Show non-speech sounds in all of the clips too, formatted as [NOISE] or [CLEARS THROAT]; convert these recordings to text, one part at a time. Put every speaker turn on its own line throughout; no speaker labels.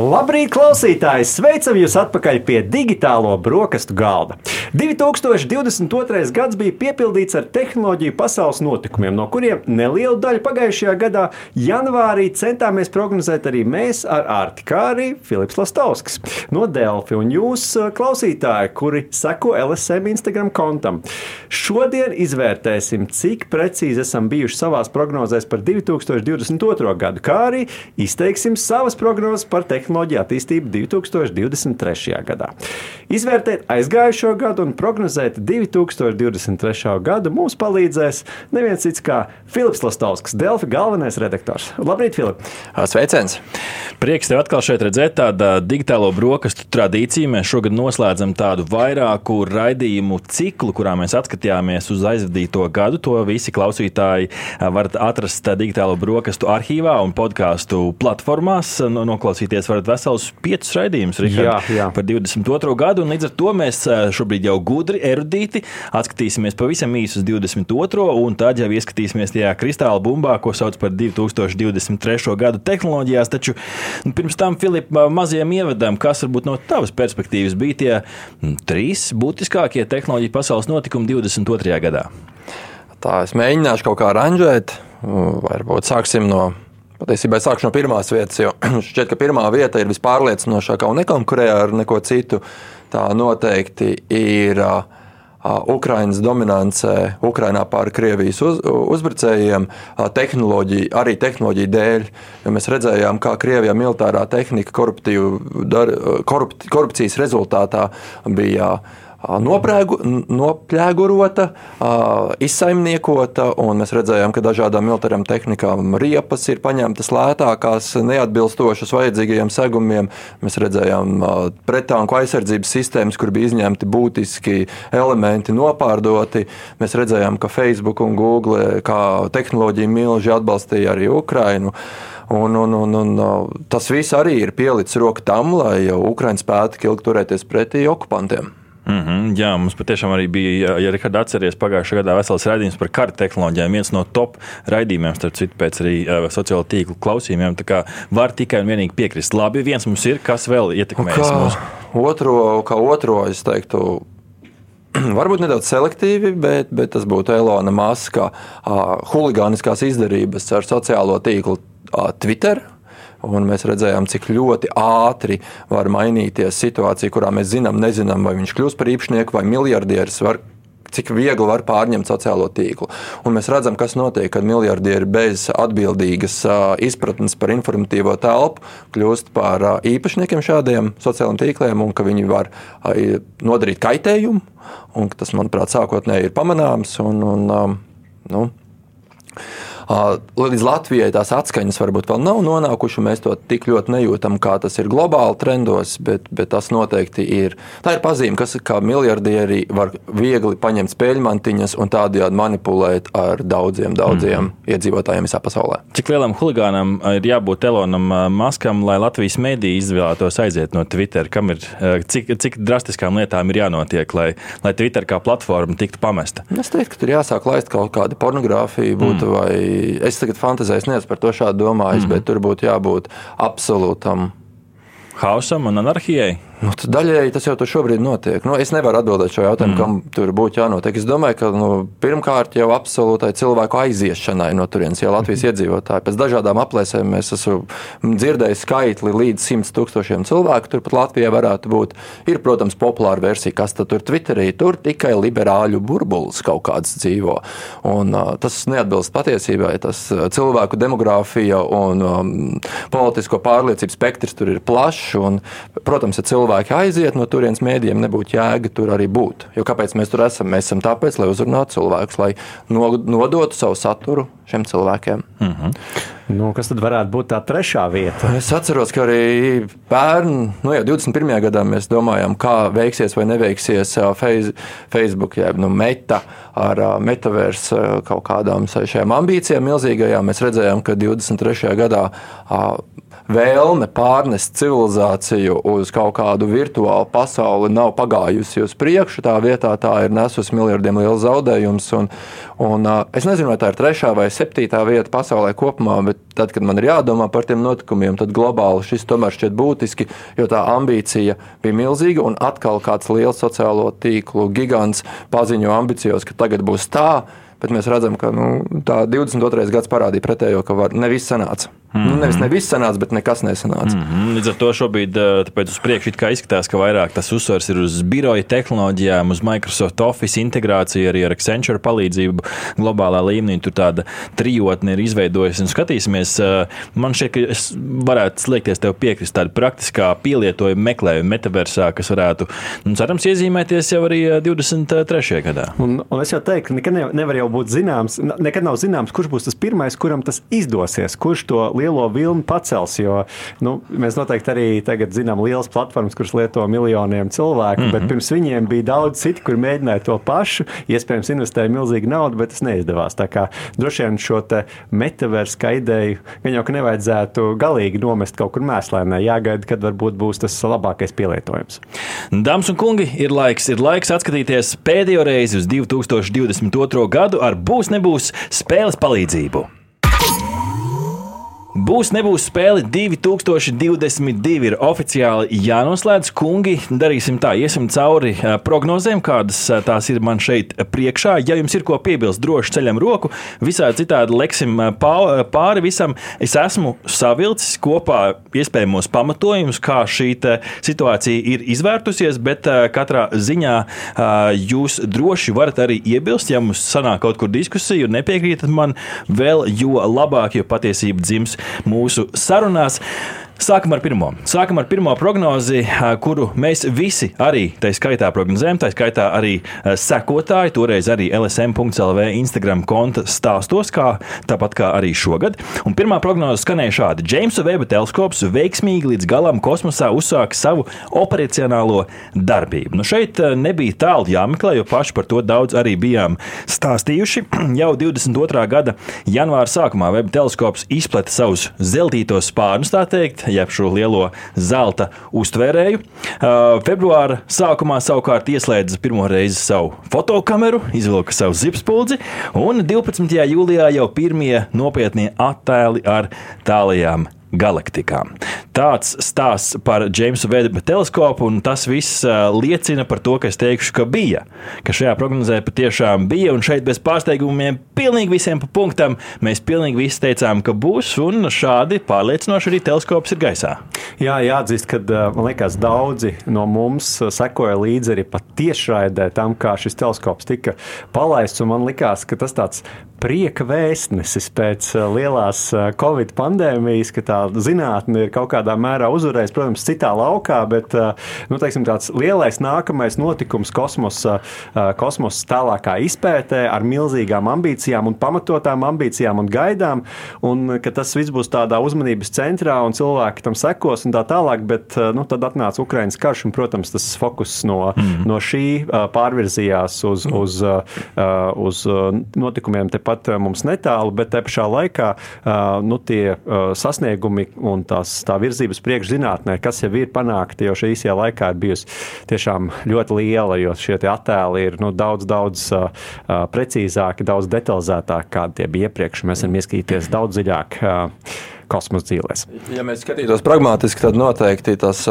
Labrīt, klausītāji! Sveicam jūs atpakaļ pie digitālo brokastu galda. 2022. gads bija piepildīts ar tehnoloģiju pasaules notikumiem, no kuriem nelielu daļu pagājušajā gadā, janvārī, centāmies prognozēt arī mēs ar Arti, kā arī Filips Lastovskis no Delfi un jūs, klausītāji, kuri seko LSM Instagram kontam. Šodien izvērtēsim, cik precīzi esam bijuši savās prognozēs par 2022. gadu, kā arī izteiksim savas prognozes par tehnoloģiju tehnoloģija attīstību 2023. gadā. Izvērtēt aizgājušo gadu un prognozēt 2023. gadu mums palīdzēs neviens cits kā Filips Lastovskis, Delfi galvenais redaktors. Labrīt, Filip!
Sveiciens!
Prieks tev atkal šeit redzēt tādu digitālo brokastu tradīciju. Mēs šogad noslēdzam tādu vairāku raidījumu ciklu, kurā mēs atskatījāmies uz aizvadīto gadu. To visi klausītāji varat atrast digitālo brokastu arhīvā un podkāstu platformās, noklausīties varat veselus piecus raidījumus par 22. gadu. Līdz ar to mēs šobrīd jau gudri, erudīti atskatīsimies pavisam īsi uz 22. un tad jau ieskatīsimies tajā kristāla bumbā, ko sauc par 2023. gadu tehnoloģijās. Taču nu, pirms tam, Filipa, mazajam ievadam, kas varbūt no tavas perspektīvas bija tie trīs būtiskākie tehnoloģiju pasaules notikumi 22. gadā?
Tā es mēģināšu kaut kā ranžēt. Varbūt sāksim no Patiesībā es sākšu no pirmās vietas, jo [CLEARS THROAT] šķiet, ka pirmā vieta ir vispārliecinošākā un nekonkurē ar neko citu. Tā noteikti ir uh, Ukraiņas dominancē Ukrainā pār Krievijas uz, uzbrucējiem, tehnoloģija, arī tehnoloģija dēļ. Mēs redzējām, kā Krievijā militārā tehnika korupt, korupcijas rezultātā bija noprēgu, noplēgurota, izsaimniekota, un mēs redzējām, ka dažādām militārām tehnikām riepas ir paņemtas lētākās, neatbilstošas vajadzīgajiem segumiem. Mēs redzējām pretanku aizsardzības sistēmas, kur bija izņemti būtiski elementi, nopārdoti. Mēs redzējām, ka Facebook un Google kā tehnoloģija milži atbalstīja arī Ukrainu. Un, un, un, un tas viss arī ir pielicis roku tam, lai Ukraiņa spētu ilgi turēties pretī okupantiem.
Mm -hmm, jā, mums patiešām arī bija, ja Rihards atceries, pagājušajā gadā vesels raidījums par kara tehnoloģijām. Viens no top raidījumiem, starp citu, pēc arī uh, sociālo tīklu klausījumiem. Tā kā var tikai un vienīgi piekrist. Labi, viens mums ir, kas vēl ietekmēs mūsu.
Otro, kā otro, es teiktu, [CLEARS THROAT] Varbūt nedaudz selektīvi, bet, bet tas būtu Elona Maska uh, huligāniskās izdarības ar sociālo tīklu uh, Twitter. Un mēs redzējām, cik ļoti ātri var mainīties situācija, kurā mēs zinām, nezinām, vai viņš kļūs par īpašnieku vai miljardieris. Cik viegli var pārņemt sociālo tīklu. Un mēs redzam, kas notiek, kad miljardieri bez atbildīgas izpratnes par informatīvo telpu kļūst par īpašniekiem šādiem sociālajiem tīkliem, un ka viņi var nodarīt kaitējumu. Tas, manuprāt, sākotnēji ir pamanāms. Un, un, nu, Līdz Latvijai tās atskaņas varbūt vēl nav nonākušas, mēs to tik ļoti nejūtam, kā tas ir globāli trendos, bet, bet tas noteikti ir. Tā ir pazīme, kas kā miljardieri var viegli paņemt spēļmantiņas un tādējādi manipulēt ar daudziem, daudziem mm. iedzīvotājiem visā pasaulē.
Cik lielam huligānam ir jābūt Elonam Maskam, lai Latvijas mediji izvēlētos aiziet no Twitter? Kam ir, cik, cik drastiskām lietām ir jānotiek, lai, lai Twitter kā platforma tiktu pamesta?
Es teiktu, ka tur jāsāk laist kaut kāda pornogrāfija, būtu mm. vai es tagad fantāzēju, neesmu par to šādu domājis, mm -hmm. bet tur būtu jābūt absolūtam
hausam un anarhijai.
Nu, daļēji tas jau šobrīd notiek. Nu, es nevaru atbildēt šo jautājumu, mm. kam tur būtu jānotiek. Es domāju, ka nu, pirmkārt jau absolūtai cilvēku aiziešanai no turienes, jau Latvijas mm. iedzīvotāji. Pēc dažādām aplēsēm mēs esam dzirdējuši skaitli līdz 100 tūkstošiem cilvēku. Turpat Latvijā varētu būt. Ir, protams, populāra versija, kas tur Twitterī tur tikai liberāļu burbulis kaut kāds dzīvo. Un, uh, tas neatbilst patiesībai. Tas cilvēku demogrāfija un um, politisko pārliecību spektrs tur ir plašs. Un, protams, ja cilvēki cilvēki aiziet no turienes mēdījiem, nebūtu jēga tur arī būt. Jo kāpēc mēs tur esam? Mēs esam tāpēc, lai uzrunātu cilvēkus, lai nodotu savu saturu šiem cilvēkiem.
Mm -hmm.
Nu, kas tad varētu būt tā trešā vieta?
Es atceros, ka arī pērn, nu jau 21. gadā mēs domājām, kā veiksies vai neveiksies Face- Facebook, jeb nu, meta ar ā, kaut kādām šajām ambīcijām milzīgajām. Mēs redzējām, ka 23. gadā vēlme pārnest civilizāciju uz kaut kādu virtuālu pasauli nav pagājusi uz priekšu. Tā vietā tā ir nesusi miljardiem liels zaudējums. Un, un, es nezinu, vai tā ir trešā vai septītā vieta pasaulē kopumā, bet tad, kad man ir jādomā par tiem notikumiem, tad globāli šis tomēr šķiet būtiski, jo tā ambīcija bija milzīga un atkal kāds liels sociālo tīklu gigants paziņo ambicios, ka tagad būs tā. Bet mēs redzam, ka nu, tā 22. gads parādīja pretējo, ka var, ne viss sanāca. Mm -hmm. nu, nevis ne viss sanāca, bet nekas nesanāca. Mm -hmm.
Mm, Līdz ar to šobrīd eh, tāpēc uz priekšu it kā izskatās, ka vairāk tas uzsvers ir uz biroja tehnoloģijām, uz Microsoft Office integrāciju, arī ar Accenture palīdzību globālā līmenī. Tur tāda trijotne ir izveidojusies un skatīsimies. eh, Man šķiet, ka es varētu slēgties tev piekrist tāda praktiskā pielietojuma meklējuma metaversā, kas varētu, nu, cerams, iezīmēties jau arī eh, 23. gadā.
Un, un es jau teiktu, ka nekad ne- nevar jau būt zināms, nekad nav zināms, kurš būs tas pirmais, kuram tas izdosies, kurš to lielo vilni pacels. Jo nu, mēs noteikti arī tagad zinām lielas platformas, kuras lieto miljoniem cilvēku, mm -hmm. bet pirms viņiem bija daudz citu, kur mēģināja to pašu. Iespējams, investēja milzīgu naudu, bet tas neizdevās. Tā kā droši vien šo metaversu ideju gan jau ka nevajadzētu galīgi nomest kaut kur mēslēnē. Jāgaida, kad varbūt būs tas labākais pielietojums.
Dāmas un kungi, ir laiks, ir laiks atskatīties pēdējo reizi uz 2022. gadu ar būs nebūs spēles palīdzību. Būs, nebūs spēle 2022 ir oficiāli jānoslēdz. Kungi, darīsim tā, iesim cauri prognozēm, kādas tās ir man šeit priekšā. Ja jums ir ko piebilst, droši ceļam roku. Visādi citādi leksim pāri visam. Es esmu savilcis kopā iespējamos pamatojumus, kā šī situācija ir izvērtusies, bet katrā ziņā jūs droši varat arī iebilst, ja mums sanāk kaut kur diskusija un nepiekrītat man vēl, jo labāk, jo patiesība dzims mūsu sarunās. Sākam ar pirmo. Sākam ar pirmo prognozi, kuru mēs visi arī, tā skaitā prognozējam, tā skaitā arī sekotāji, toreiz arī LSM.CLV Instagram konta stāstos, kā, tāpat kā arī šogad. Un pirmā prognoze skanēja šādi: Džeimsa Veba teleskops veiksmīgi līdz galam kosmosā uzsāka savu operacionālo darbību. Nu šeit nebija tālu jāmeklē, jo paši par to daudz arī bijām stāstījuši. [CLEARS THROAT] Jau 22. gada janvāra sākumā Veba teleskops izplata savus zeltītos spārnus, tā teikt, jeb šo lielo zelta uztvērēju. Uh, Februāra sākumā savukārt ieslēdza pirmo reizi savu fotokameru, izvilka savu zipspuldzi, un 12. jūlijā jau pirmie nopietnie attēli ar tālajām galaktikām. Tāds stāsts par Džeimsa Veba teleskopu, un tas viss ā, liecina par to, ka es teikšu, ka bija. Ka šajā prognozē patiešām bija, un šeit bez pārsteigumiem pilnīgi visiem pa punktam mēs pilnīgi visi teicām, ka būs, un šādi pārliecinoši arī teleskops ir gaisā.
Jā, jāatzīst, ka uh, man liekas, daudzi no mums uh, sekoja līdzi arī pat tiešraidē tam, kā šis teleskops tika palaists. un Man liekas, ka tas tāds prieka vēstnesis pēc lielās Covid pandēmijas, ka tā zinātne ir kaut kādā mērā uzvarējusi, protams, citā laukā, bet uh, nu, teiksim, tāds lielais nākamais notikums kosmosa, uh, kosmosa tālākā izpētē ar milzīgām ambīcijām un pamatotām ambīcijām un gaidām, un ka tas viss būs tādā uzmanības centrā un cilvēki tam sekos un tā tālāk, bet uh, nu, tad atnāca Ukraiņas karš un, protams, tas fokus no, mm. no šī pārvirzījās uz, uz, uh, uz uh, notikumiem tepat mums netālu, bet te pašā laikā nu, tie uh, sasniegumi un tās, tā virzības priekšzinātnē, kas jau ir panākti, jo šī īsajā laikā ir bijusi tiešām ļoti liela, jo šie attēli ir nu, daudz, daudz uh, precīzāki, daudz detalizētāki, kādi tie bija iepriekš. Mēs varam ieskatīties daudz dziļāk. Uh, Kosmosa dzīvēs.
Ja mēs skatītos pragmatiski, tad noteikti tas,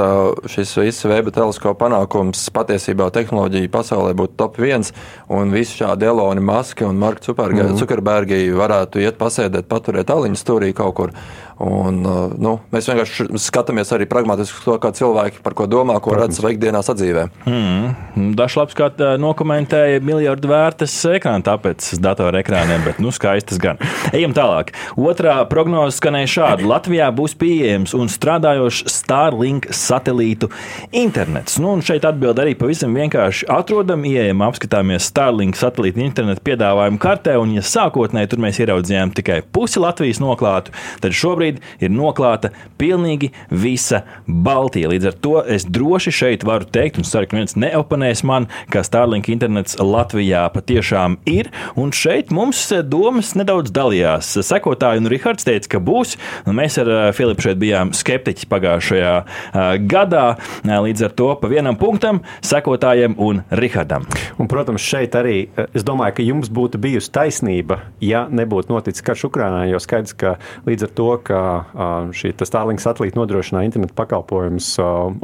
viss weba teleskopa panākums patiesībā tehnoloģija pasaulē būtu top viens. Un visi šādi Eloni Maski un Marka Zukerbergi mm. varētu iet pasēdēt, paturēt aliņu stūrī kaut kur. Un, ā, nu, mēs vienkārši skatāmies arī pragmatiski to, kā cilvēki par ko domā, ko redz savā ikdienā sadzīvē.
Mm. Dažlaps kā tā nokomentēja miljardu vērtas ekrāna, tāpēc datora ekrāniem, bet nu skaistas gan. Ejam tālāk. Otrā prognoze skanēja kad Latvijā būs pieejams un strādājošs Starlink satelītu internets. Nu, un šeit atbild arī pavisam vienkārši atrodam, ieejam, apskatāmies Starlink satelītu internetu piedāvājumu kartē, un ja sākotnēji tur mēs ieraudzījām tikai pusi Latvijas noklātu, tad šobrīd ir noklāta pilnīgi visa Baltija. Līdz ar to es droši šeit varu teikt, un ceru, ka viens neoponēs man, ka Starlink internets Latvijā patiešām ir, un šeit mums domas nedaudz dalījās. Sekotāji un Rihards teica, ka būs, un mēs ar eh, Filipu šeit bijām skeptiķi pagājušajā uh, gadā. Līdz ar to pa vienam punktam sekotājiem un Rihardam.
Un, protams, šeit arī es domāju, ka jums būtu bijusi taisnība, ja nebūtu noticis karš Ukrajinā. Jo skaidrs, ka līdz ar to, ka uh, šī Starlink satelīta nodrošināja internetu pakalpojumus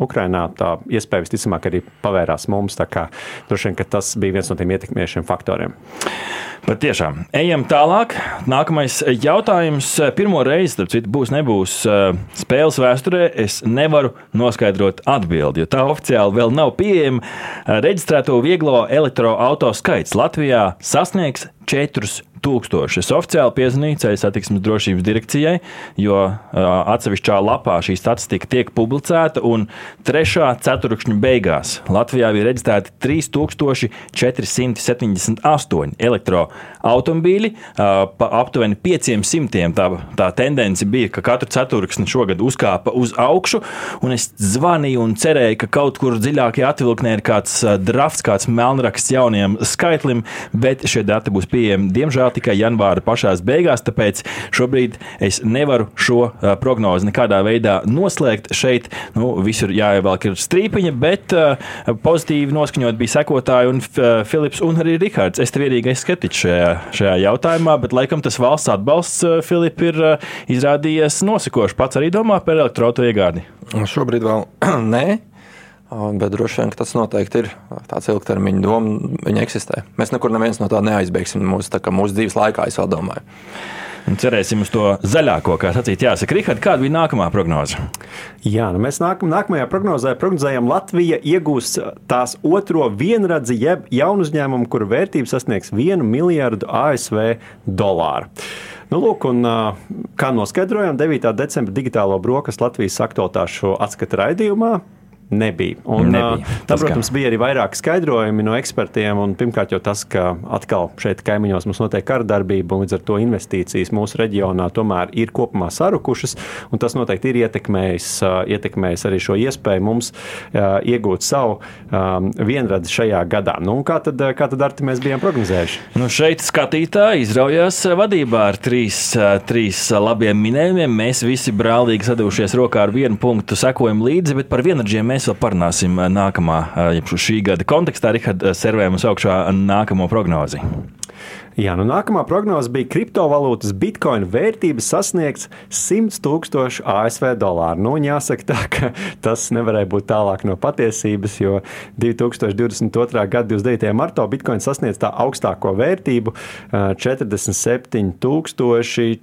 Ukrajinā, tā iespēja visticamāk arī pavērās mums. Droši vien tas bija viens no tiem ietekmējušiem faktoriem.
Pat tiešām. Ejam tālāk. Nākamais jautājums. Pirmo reizi, starp citu, būs, nebūs spēles vēsturē. Es nevaru noskaidrot atbildi, jo tā oficiāli vēl nav pieejama. Reģistrēto vieglo elektroautorātu skaits Latvijā sasniegs 4 tūkstoši. Es oficiāli piezvanīju ceļu satiksmes drošības direkcijai, jo uh, atsevišķā lapā šī statistika tiek publicēta, un trešā ceturkšņa beigās Latvijā bija reģistrēti 3478 elektroautobīļi. Uh, pa aptuveni 500 tā, tā tendence bija, ka katru ceturksni šogad uzkāpa uz augšu, un es zvanīju un cerēju, ka kaut kur dziļākajā atvilknē ir kāds drafts, kāds melnraksts jauniem skaitlim, bet šie dati būs pieejami diemžēl tikai janvāra pašās beigās, tāpēc šobrīd es nevaru šo prognozi nekādā veidā noslēgt. Šeit nu, visur jāievelk ir strīpiņa, bet pozitīvi noskaņot bija sekotāji un Filips un arī Rihards. Es te vienīgais skeptiķis šajā, šajā jautājumā, bet laikam tas valsts atbalsts, Filip, ir izrādījies nosekošs. Pats arī domā par elektroautorātu iegādi.
Šobrīd vēl [CLEARS THROAT] nē. Bet droši vien tas noteikti ir tāds ilgtermiņa doma, viņa eksistē. Mēs nekur neviens no tā neaizbēgsim. Mūsu, tā mūsu dzīves laikā, es vēl domāju.
Un cerēsim uz to zaļāko, kā sacīt. Jāsaka, Rihard, kāda bija nākamā prognoze?
Jā, nu mēs nākam, nākamajā prognozē prognozējam, Latvija iegūs tās otro vienradzi, jeb jaunu uzņēmumu, kuru vērtība sasniegs 1 miljardu ASV dolāru. Nu, lūk, un, kā noskaidrojām, 9. decembra digitālo brokastu Latvijas aktualitāšu atskata raidījumā nebija. Un, nebija. Tā, protams, bija arī vairāki skaidrojumi no ekspertiem. Pirmkārt, jau tas, ka atkal šeit kaimiņos mums notiek kardarbība, un līdz ar to investīcijas mūsu reģionā tomēr ir kopumā sarukušas. Tas noteikti ir ietekmējis, ietekmējis arī šo iespēju mums iegūt savu um, vienradzi šajā gadā. Nu, kā tad, kā tad Arti, mēs bijām prognozējuši?
Nu, šeit skatītāji izraujās vadībā ar trīs, trīs labiem minējumiem. Mēs visi brālīgi sadūrušies rokā ar vienu punktu, sekojam līdzi, bet par vienradžiem mēs vēl parunāsim nākamā, šī gada kontekstā. Rihard, servējam uz augšā nākamo prognozi.
Jā, nu nākamā prognoze bija kriptovalūtas bitkoina vērtības sasniegts 100 tūkstoši ASV dolāru. Nu, jāsaka tā, ka [LAUGHS] tas nevarēja būt tālāk no patiesības, jo 2022. gada 29. martā bitkoins sasniedz tā augstāko vērtību - 47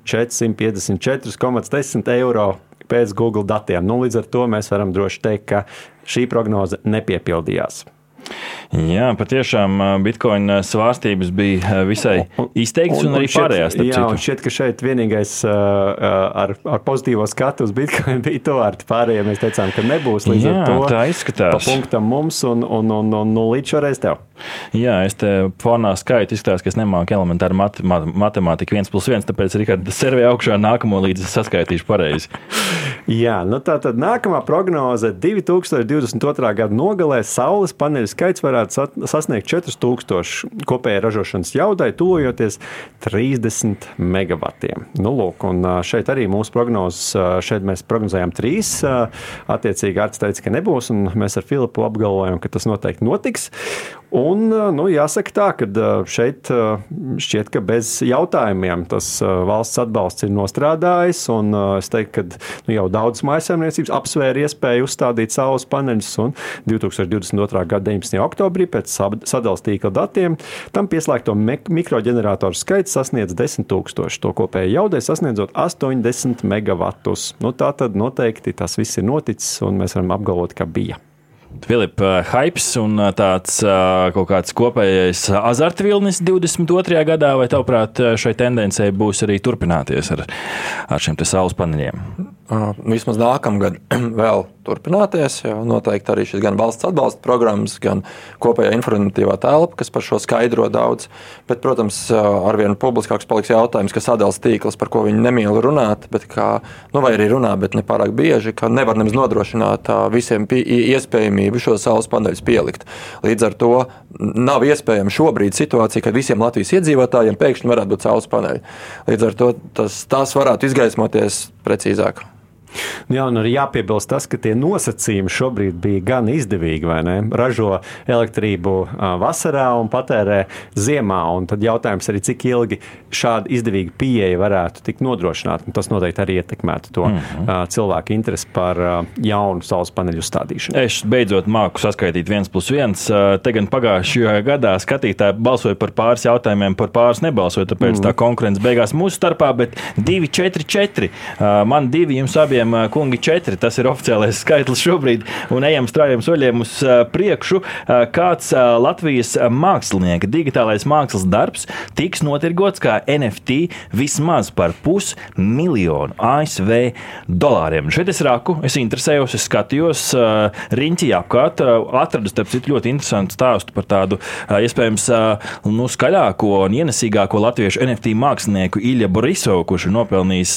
454,10 eiro pēc Google datiem. Nu, līdz ar to mēs varam droši teikt, ka šī prognoze nepiepildījās.
Jā, patiešām bitkoina svārstības bija visai izteiktas, un, un, un arī pārējās.
Jā, un šķiet, ka šeit vienīgais ar, ar pozitīvo skatu uz bitkoinu [LAUGHS] bija to ar pārējiem. Mēs teicām, ka nebūs līdz jā, ar to.
Tā izskatās.
Pa punktam mums un, un, un, un, un līdz šoreiz tev.
Jā, es te fonā skaitu izskatās, ka es nemāku elementāru mat mat matemātiku 1 plus 1, tāpēc arī servē augšā nākamo līdz saskaitīšu pareizi. [LAUGHS]
Jā, nu tā tad nākamā prognoze 2022. gada nogalē saules paneļu skaits varētu sasniegt 4000 kopējai ražošanas jaudai, tuvojoties 30 megavatiem. Nu, lūk, šeit arī mūsu prognozes, šeit mēs prognozējām trīs. Attiecīgi, Arts teica, ka nebūs, un mēs ar Filipu apgalvojam, ka tas noteikti notiks. Un, nu, jāsaka tā, ka šeit šķiet, ka bez jautājumiem tas valsts atbalsts ir nostrādājis. Un es teiktu, ka nu, jau daudzas mājsaimniecības apsvēra iespēju uzstādīt saules paneļus. 2022. gada 19. oktobrī pēc sadalījuma tīkla datiem tam pieslēgto mikroģeneratoru skaits sasniedz 10 000. To kopēji jaudai sasniedzot 80 megavatus. Nu, tā tad noteikti tas viss ir noticis, un mēs varam apgalvot, ka bija.
Filipa, hypes un tāds kaut kāds kopējais azartvilnis 22. gadā, vai tavuprāt, šai tendencei būs arī turpināties ar, ar šiem saules paneļiem?
Vismaz nākamgad [CLEARS THROAT] vēl turpināties. Noteikti arī šis gan valsts atbalsta programmas, gan kopējā informatīvā telpa, kas par šo skaidro daudz. Bet, protams, arvien publiskāks paliks jautājums, ka sadalījums tīkls, par ko viņi nemīl runāt, bet kā, nu, vai arī runā, bet ne pārāk bieži, ka nevar nemaz nodrošināt visiem iespējamību šo saules paneļus pielikt. Līdz ar to nav iespējama šobrīd situācija, kad visiem Latvijas iedzīvotājiem pēkšņi varētu būt saules paneļi. Līdz ar to tas, tas varētu izgaismoties precīzāk.
Jā, un arī jāpiebilst tas, ka tie nosacījumi šobrīd bija gan izdevīgi, vai ne? Ražo elektrību vasarā un patērē ziemā. Un tad jautājums arī, cik ilgi šāda izdevīga pieeja varētu tikt nodrošināta. Tas noteikti arī ietekmētu to mm -hmm. cilvēku interesi par jaunu saules paneļu stādīšanu.
Es beidzot māku saskaitīt viens plus viens. Te gan pagājušajā gadā skatītāji balsoja par pāris jautājumiem, par pāris nebalsoja, tāpēc mm. tā konkurence beigās mūsu starpā, bet 2, 4, 4. Man divi jums abiem soļiem, kungi, četri. Tas ir oficiālais skaitlis šobrīd, un ejam straujiem soļiem uz priekšu. Kāds Latvijas mākslinieka digitālais mākslas darbs tiks notirgots kā NFT vismaz par pusmiljonu ASV dolāriem. Šeit es raku, es interesējos, es skatījos riņķī apkārt, atradu starp citu ļoti interesantu stāstu par tādu iespējams nu, skaļāko un ienesīgāko latviešu NFT mākslinieku Ilja Borisovu, kurš ir nopelnījis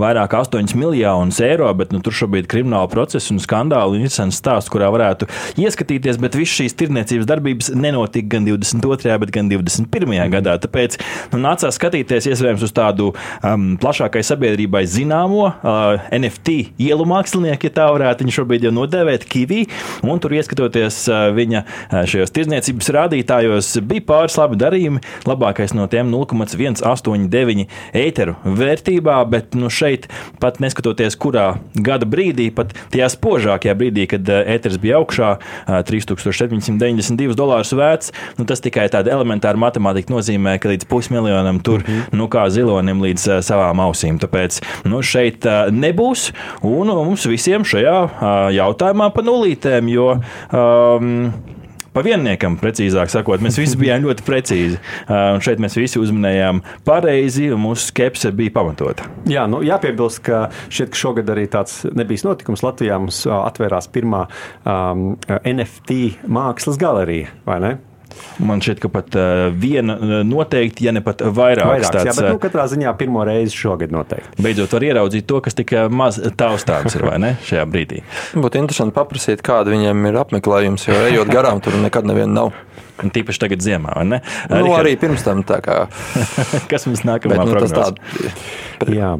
vairāk kā 8 miljonus miljonus eiro, bet nu, tur šobrīd ir krimināla procesa un skandāli un interesants stāsts, kurā varētu ieskatīties. Bet visas šīs tirniecības darbības nenotika gan 22. bet gan 21. Mm. gadā. Tāpēc nu, nācās skatīties iespējams uz tādu um, plašākai sabiedrībai zināmo uh, NFT ielu mākslinieku, ja tā varētu viņu šobrīd jau nodēvēt, Kivī. Un tur ieskatoties uh, viņa uh, šajos tirniecības rādītājos, bija pāris labi darījumi. Labākais no tiem 0,189 eiteru vērtībā, bet nu, šeit pat neskatoties, kurā gada brīdī, pat tajā spožākajā brīdī, kad ēteris bija augšā, 3792 dolārus vērts, nu, tas tikai tāda elementāra matemātika nozīmē, ka līdz pusmiljonam tur, mm -hmm. nu, kā zilonim līdz savām ausīm. Tāpēc nu, šeit nebūs, un mums visiem šajā jautājumā pa nulītēm, jo um, pa vienniekam, precīzāk sakot. Mēs visi bijām ļoti precīzi. Un šeit mēs visi uzminējām pareizi, un mūsu skepse bija pamatota.
Jā, nu, jāpiebilst, ka šķiet, ka šogad arī tāds nebija notikums. Latvijā mums atvērās pirmā um, NFT mākslas galerija, vai ne?
Man šķiet, ka pat uh, viena noteikti, ja ne pat vairāk.
Vairāks, tāds, jā, bet nu, katrā ziņā pirmo reizi šogad noteikti.
Beidzot var ieraudzīt to, kas tik maz taustāms ir, vai ne, šajā brīdī.
Būtu interesanti paprasīt, kāda viņiem ir apmeklējums, jo ejot garām, tur nekad neviena nav.
Un tīpaši tagad, ziemā, vai ne?
Nu, Rikard... arī pirms tam. [LAUGHS]
Kas mums nākamā Bet, nu, prognoze?
Tā... Jā,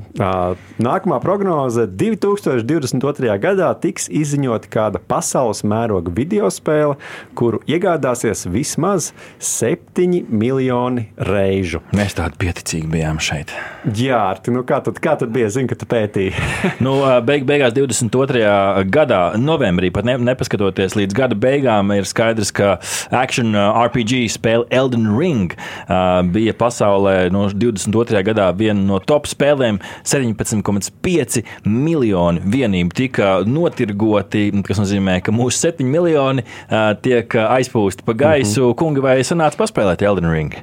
nākamā prognoze 2022. gadā tiks izziņota kāda pasaules mēroga video spēle, kuru iegādāsies vismaz 7 miljoni reižu.
Mēs tādi pieticīgi bijām šeit.
Jā, Arti, nu kā tad, kā tad bija? Zinu, ka tu pētīji. [LAUGHS]
nu, beig, beigās 22. gadā, novembrī, pat ne, nepaskatoties līdz gada beigām, ir skaidrs, ka action RPG spēle Elden Ring uh, bija pasaulē no 22. gadā viena no top spēlēm. 17,5 miljoni vienību tika notirgoti, kas nozīmē, ka mūsu 7 miljoni uh, tiek aizpūsti pa gaisu. Mm -hmm. Kungi, vai sanāca paspēlēt Elden Ring?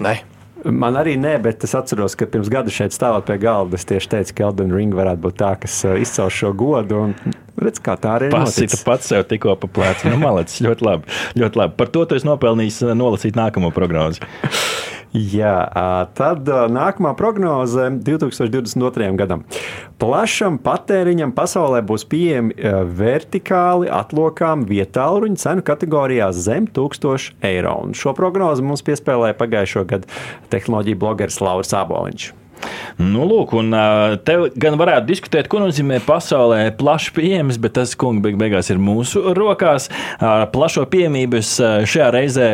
Nē.
Man arī nē, bet es atceros, ka pirms gada šeit stāvot pie galda, es tieši teicu, ka Elden Ring varētu būt tā, kas izcels šo godu. Un redz, kā tā arī ir.
Pasita pats sev tikko pa plēci. Nu, malacis, ļoti labi, ļoti labi. Par to tu esi nopelnījis nolasīt nākamo prognozi.
Jā, tad nākamā prognoze 2022. gadam. Plašam patēriņam pasaulē būs pieejami vertikāli atlokām vietāluņu cenu kategorijās zem 1000 eiro. Un šo prognozi mums piespēlēja pagājušo gadu tehnoloģiju blogeris Lauris Aboliņš.
Nu, lūk, un te gan varētu diskutēt, ko nozīmē pasaulē plaši pieejams, bet tas, kungi, beig beigās ir mūsu rokās. Plašo pieejamību es šajā reizē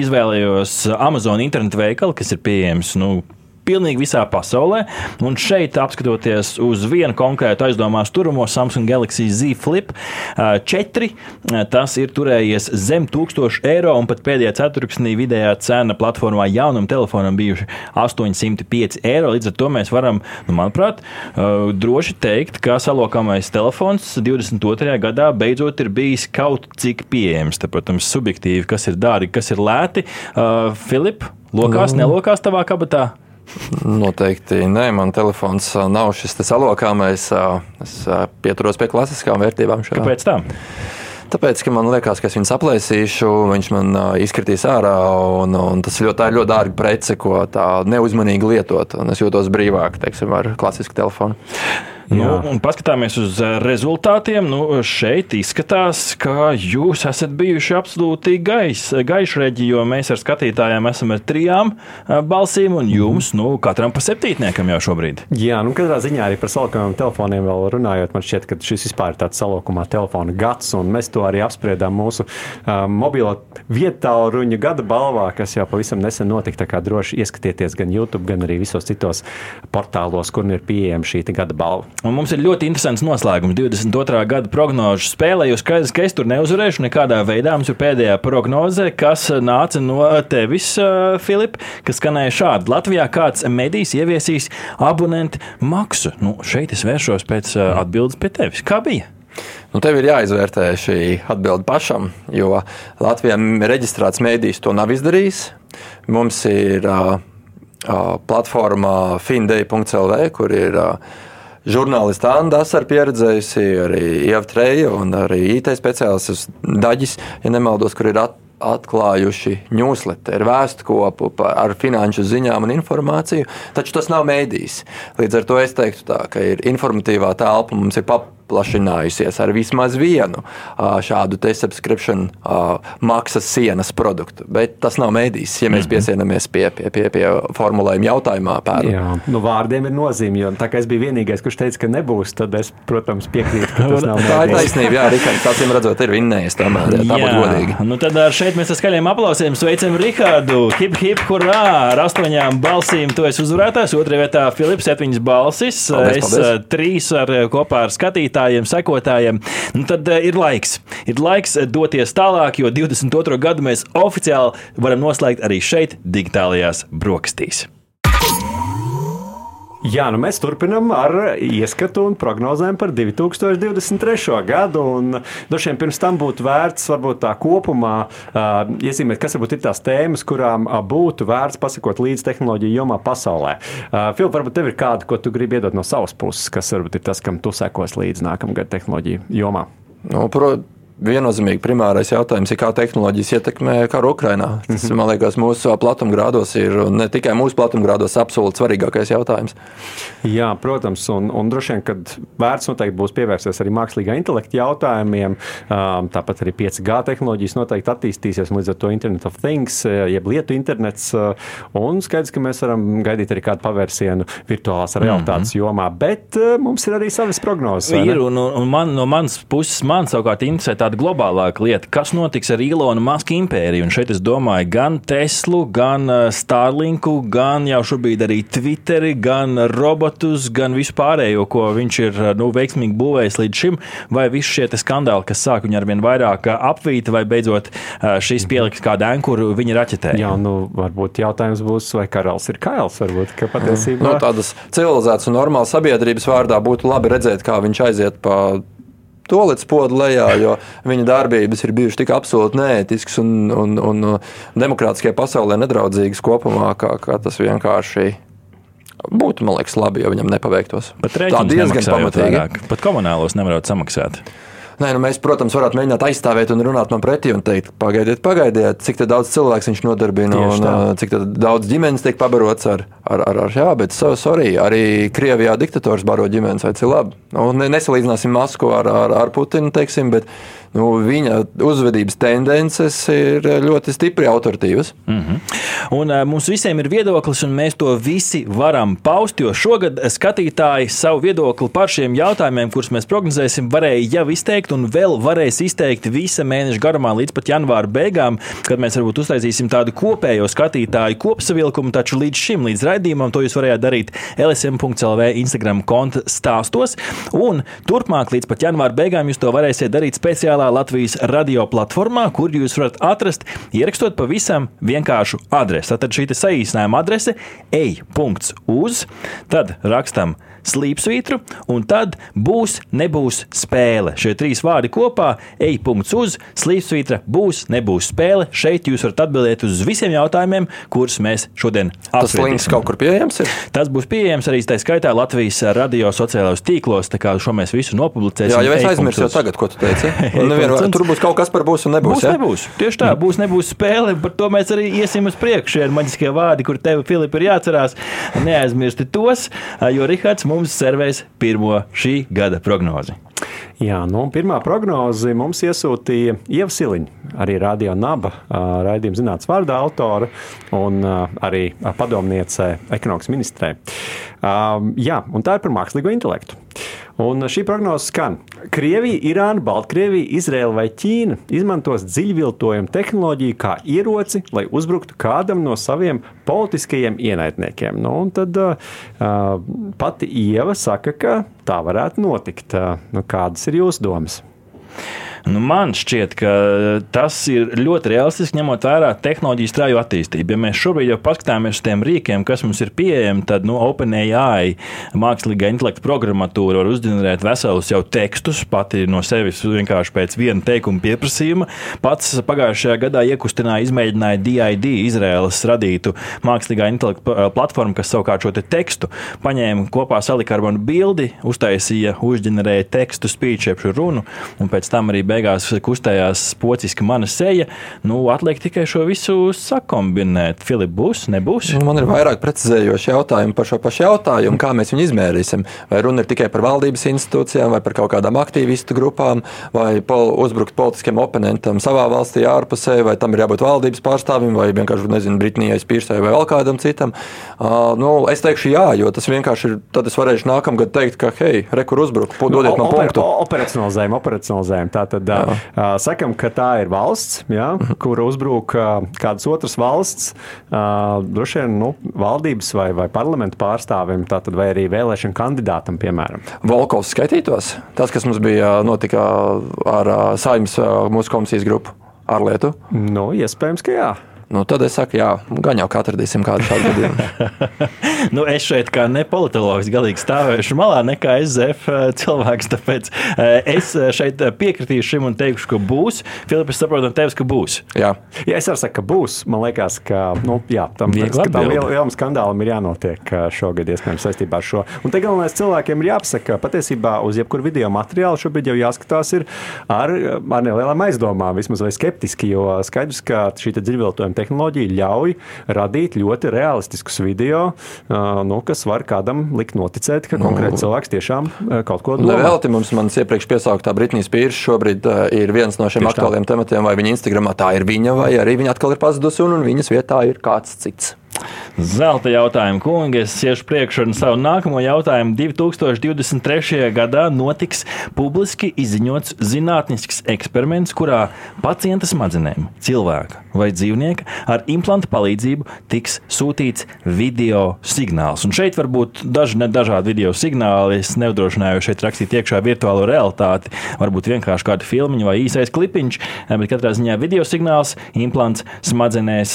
izvēlējos Amazon internetu veikalu, kas ir pieejams. Nu, pilnīgi visā pasaulē. Un šeit, apskatoties uz vienu konkrētu aizdomās turamo Samsung Galaxy Z Flip 4, tas ir turējies zem 1000 eiro, un pat pēdējā ceturksnī vidējā cena platformā jaunam telefonam bijuši 805 eiro. Līdz ar to mēs varam, nu, manuprāt, droši teikt, ka salokāmais telefons 22. gadā beidzot ir bijis kaut cik pieejams. Te, protams, subjektīvi, kas ir dārgi, kas ir lēti. Uh, Filip, lokās, nu. nelokās tavā kabatā?
Noteikti nē, man telefons nav šis salokāmais. Es pieturos pie klasiskām vērtībām.
Šajā. Kāpēc tā?
Tāpēc, ka man liekas, ka es viņu aplēsīšu, viņš man izkritīs ārā, un, un tas ļoti, tā ir ļoti dārga prece, ko tā neuzmanīgi lietot. Es jūtos brīvāk, teiksim, ar klasisku telefonu.
Nu, un paskatāmies uz eh, rezultātiem. Nu, šeit izskatās, ka jūs esat bijuši absolūti gaišreģi, jo mēs ar skatītājiem esam ar trijām eh, balsīm, un jums, nu, katram pa septītniekam jau šobrīd.
Jā, nu, katrā ziņā arī par salokāmiem telefoniem vēl runājot, man šķiet, ka šis vispār ir tāds salokāmā telefona gads, un mēs to arī apspriedām mūsu uh, mobilo vietāluņa gada balvā, kas jau pavisam nesen notika. Tā kā droši ieskatieties gan YouTube, gan arī visos citos portālos, kur ir pieejama šī gada balva.
Un mums ir ļoti interesants noslēgums. 22. gada prognožu spēlē. Jūs skaidrs, ka es tur neuzvarēšu nekādā veidā. Mums ir pēdējā prognoze, kas nāca no tevis, uh, Filip, kas skanēja šādi. Latvijā kāds medijs ieviesīs abonentu maksu. Nu, šeit es vēršos pēc uh, atbildes pie tevis. Kā bija?
Nu, tev ir jāizvērtē šī atbilde pašam, jo Latvijā reģistrēts mēdījis to nav izdarījis. Mums ir uh, uh, platforma findei.lv, kur ir uh, žurnālisti Anna Dasara pieredzējusi, arī Ieva Treja un arī IT speciālists Daģis, ja nemaldos, kur ir at, atklājuši newsletteru, vēstkopu ar finanšu ziņām un informāciju, taču tas nav mēdījis. Līdz ar to es teiktu tā, ka ir informatīvā telpa, mums ir papildinājums paplašinājusies ar vismaz vienu šādu te subscription maksas sienas produktu. Bet tas nav mēdījis, ja mēs mhm. piesienāmies pie, pie, pie, pie formulējuma jautājumā. Pēr. Jā,
nu, vārdiem ir nozīme, jo tā kā es biju vienīgais, kurš teica, ka nebūs, tad es, protams, piekrītu, ka tas nav. [LAUGHS]
Tā ir taisnība, jā, Rikārds, acīm redzot, ir vinnējis tomēr, jā, tā būtu godīgi.
Nu tad šeit mēs ar skaļiem aplausiem sveicam Rikārdu, hip, hip, hurrā, ar astoņām balsīm tu esi uzvarētājs, otrajā vietā Filips, septiņas balsis, paldies, es paldies. trīs ar, kopā ar skatītājiem klausītājiem, sekotājiem, nu tad uh, ir laiks. Ir laiks eh, doties tālāk, jo 22. gadu mēs oficiāli varam noslēgt arī šeit, digitālajās brokastīs.
Jā, nu mēs turpinām ar ieskatu un prognozēm par 2023. gadu. Vien pirms tam būtu vērts varbūt tā kopumā uh, iezīmēt, kas varbūt ir tās tēmas, kurām uh, būtu vērts pasakot līdz tehnoloģiju jomā pasaulē. Uh, Filip, varbūt tev ir kāda, ko tu gribi iedot no savas puses, kas varbūt ir tas, kam tu sekos līdz nākamgad tehnoloģiju jomā.
Nu, protams viennozīmīgi primārais jautājums ir, kā tehnoloģijas ietekmē karu Ukrajinā. Tas, man liekas, mūsu platumgrādos ir ne tikai mūsu platumgrādos absolūti svarīgākais jautājums.
Jā, protams, un, un droši vien, kad vērts noteikti būs pievērsties arī mākslīgā intelekta jautājumiem, tāpat arī 5G tehnoloģijas noteikti attīstīsies, līdz ar to Internet of Things, jeb lietu internets, un skaidrs, ka mēs varam gaidīt arī kādu pavērsienu virtuālās realitātes mm -hmm. jomā, bet mums ir arī savas prognozes.
Ir, un, un man, no manas puses man savukārt interesē tāda globālāka lieta, kas notiks ar Ilona Maska impēriju. Un šeit es domāju gan Teslu, gan Starlinku, gan jau šobrīd arī Twitteri, gan robotus, gan vispārējo, ko viņš ir nu, veiksmīgi būvējis līdz šim. Vai visi šie skandāli, kas sāk viņu ar vien vairāk apvīt, vai beidzot šīs pieliks kādu ankuru viņa raķetē?
Jā, nu varbūt jautājums būs, vai karalis ir kails. Varbūt, ka patiesībā
nu, tādas civilizētas un normālas sabiedrības vārdā būtu labi redzēt, kā viņš aiziet pa tolets podu lejā, jo viņa darbības ir bijušas tik absolūti neētiskas un, un, un demokrātiskajā pasaulē nedraudzīgas kopumā, kā, kā tas vienkārši būtu, man liekas, labi, ja viņam nepaveiktos.
Tā diezgan pamatīgi. Pat komunālos nevarētu samaksāt.
Nē, nu mēs, protams, varētu mēģināt aizstāvēt un runāt man pretī un teikt, pagaidiet, pagaidiet, cik daudz cilvēku viņš nodarbina un cik daudz ģimenes tiek pabarots ar, ar, ar, ar jā, bet sorry, arī Krievijā diktators baro ģimenes, vai cik labi. Nu, nesalīdzināsim Maskvu ar, ar, ar Putinu, teiksim, bet nu, viņa uzvedības tendences ir ļoti stipri autoritīvas.
Mm -hmm. Un, uh, mums visiem ir viedoklis, un mēs to visi varam paust. Jo šogad skatītāji savu viedokli par šiem jautājumiem, kurus mēs prognozēsim, varēja jau izteikt, un vēl varēs izteikt visa mēneša garumā līdz pat janvāra beigām, kad mēs varbūt uztaisīsim tādu kopējo skatītāju kopsavilkumu. Taču līdz šim, līdz raidījumam, to jūs varējāt darīt LSM.CLV Instagram konta stāstos. Un turpmāk, līdz pat janvāra beigām, jūs to varēsiet darīt speciālā Latvijas radio platformā, kur jūs varat atrast, ierakstot pavisam vienkāršu adresi. Tad šī saīsinājuma adrese ej.uz, tad rakstam slīpsvītru, un tad būs, nebūs spēle. Šie trīs vārdi kopā - ej.uz, uz, slīpsvītra, būs, nebūs spēle. Šeit jūs varat atbildēt uz visiem jautājumiem, kurus mēs šodien apspriedīsim.
Tas links kaut kur pieejams ir?
Tas būs pieejams arī tā skaitā Latvijas radio sociālajos tīklos, tā kā šo mēs visu nopublicēsim.
Jā, jau es aizmirsu jau tagad, ko tu teici. [LAUGHS] Nevienu, tur būs kaut kas par būs un nebūs.
Būs, ja? nebūs. Tieši tā, būs, nebūs spēle, par to mēs arī iesim uz priekšu. Šie ir maģiskie vārdi, kur tev, Filip, ir jāatcerās. Neaizmirsti tos, jo Rihards mums servēs pirmo šī gada prognozi.
Jā, nu, pirmā prognoze mums iesūtīja Ieva Siliņa, arī Radio Naba raidījuma zinātnes vārdā autora un arī padomniece ekonomikas ministrē. Jā, un tā ir par mākslīgo intelektu. Un šī prognoze skan, Krievija, Irāna, Baltkrievija, Izraela vai Ķīna izmantos dziļviltojumu tehnoloģiju kā ieroci, lai uzbruktu kādam no saviem politiskajiem ienaidniekiem. Nu, tad uh, pati Ieva saka, ka tā varētu notikt. Uh, nu, kādas ir jūsu domas?
Nu, man šķiet, ka tas ir ļoti realistiski, ņemot vērā tehnoloģiju strauju attīstību. Ja mēs šobrīd jau paskatāmies uz tiem rīkiem, kas mums ir pieejami, tad nu, OpenAI mākslīgā intelekta programmatūra var uzģenerēt veselus jau tekstus pati no sevis vienkārši pēc viena teikuma pieprasījuma. Pats pagājušajā gadā iekustināja, izmēģināja DID, Izraēlas radītu mākslīgā intelekta platformu, kas savukārt šo te tekstu paņēma kopā, salika ar manu bildi, uztaisīja, uzģenerēja tekstu, spīķi, jeb runu, un pēc tam arī beigās kustējās pociski mana seja. Nu, atliek tikai šo visu sakombinēt. Filip, būs, nebūs?
Nu, man ir vairāk precizējoši jautājumi par šo pašu jautājumu, kā mēs viņu izmērīsim. Vai runa ir tikai par valdības institūcijām, vai par kaut kādām aktīvistu grupām, vai pol uzbrukt politiskiem oponentam savā valstī, ārpusē, vai tam ir jābūt valdības pārstāvim, vai vienkārši, nezinu, Britānijai spīrsai vai vēl kādam citam. Uh, nu, es teikšu jā, jo tas vienkārši ir, tad es varēšu nākamgad teikt, ka, hei, rekur uzbruk, dodiet man punktu.
Operacionalizējam, operacionalizējam. Tātad tad uh, sakam, ka tā ir valsts, ja, kura uzbrūk uh, kādas otras valsts, uh, droši vien nu, valdības vai, vai parlamentu pārstāvim, tātad, vai arī vēlēšanu kandidātam, piemēram.
Volkovs skaitītos? Tas, kas mums bija notika ar uh, saimnes uh, mūsu komisijas grupu ārlietu?
Nu, iespējams, ka jā.
Nu, tad es saku, jā, gan jau kā atradīsim kādu šādu gadījumu. [LAUGHS]
nu, es šeit kā ne politologs galīgi stāvēšu malā, nekā SZF eh, cilvēks. Tāpēc eh, es eh, šeit piekritīšu šim un teikšu, ka būs. Filips, no tevis, ka būs.
Jā, jā es arī saku, ka būs. Man liekas, ka nu, jā, tam lielam skandālam ir jānotiek šogad, iespējams, saistībā ar šo. Un te galvenais cilvēkiem ir jāpasaka, ka patiesībā uz jebkuru video materiālu šobrīd jau jāskatās ar, ar nelielām aizdomām, vismaz vai skeptiski, jo skaidrs, ka šī dziļviltojuma tehnoloģija ļauj radīt ļoti realistiskus video, nu, kas var kādam likt noticēt, ka konkrēts nu, cilvēks tiešām kaut ko domā.
Velti mums manis iepriekš piesauktā Britnijas Pīrs šobrīd ir viens no šiem Tieši aktuāliem tā. tematiem, vai viņa Instagramā tā ir viņa, vai arī viņa atkal ir pazudusi un, un viņas vietā ir kāds cits.
Zelta jautājumu, kungi. Es iešu priekšā ar savu nākamo jautājumu. 2023. gadā notiks publiski izziņots zinātnisks eksperiments, kurā pacienta smadzenēm, cilvēka vai dzīvnieka ar implanta palīdzību tiks sūtīts video signāls. Un šeit var būt daži dažādi video signāli. Es neuzdrošināju šeit rakstīt iekšā virtuālo realitāti. Varbūt vienkārši kāda filmiņa vai īsais klipiņš, bet katrā ziņā video signāls, implants smadzenēs.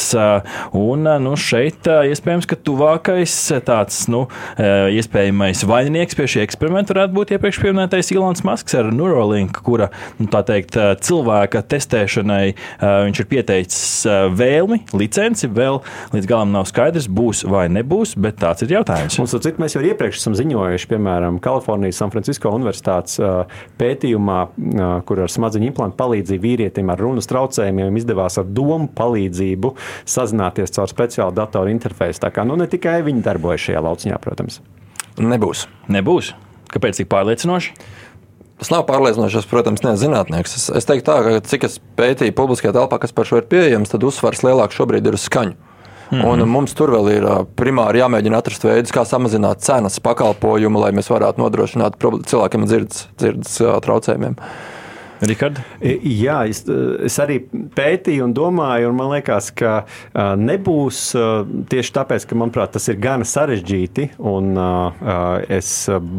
Un nu, šeit iespējams, ka tuvākais tāds nu, iespējamais vaininieks pie šī eksperimenta varētu būt iepriekš pieminētais Ilons Masks ar Neuralink, kura nu, teikt, cilvēka testēšanai viņš ir pieteicis vēlmi, licenci. Vēl līdz galam nav skaidrs, būs vai nebūs, bet tāds ir jautājums.
Mums, cik, mēs jau iepriekš esam ziņojuši, piemēram, Kalifornijas San Francisco Universitātes pētījumā, kur ar smadzeņu implantu palīdzību vīrietim ar runas traucējumiem izdevās ar domu palīdzību sazināties caur speciālu datoru interfeisu. Tā kā nu, ne tikai viņi darbojas šajā lauciņā, protams.
Nebūs.
Nebūs. Kāpēc tik pārliecinoši?
Tas nav pārliecinoši, es, protams, neesmu zinātnieks. Es, es teiktu, tā, ka cik es pētīju publiskajā telpā, kas par šo ir pieejams, tad uzsvars lielāks šobrīd ir uz skaņu. Mm -hmm. Un mums tur vēl ir primāri jāmēģina atrast veidus, kā samazināt cenas pakalpojumu, lai mēs varētu nodrošināt cilvēkiem dzirdes, dzirdes traucējumiem.
Rikards?
Jā, es, es arī pētīju un domāju, un man liekas, ka nebūs tieši tāpēc, ka, manuprāt, tas ir gana sarežģīti. Es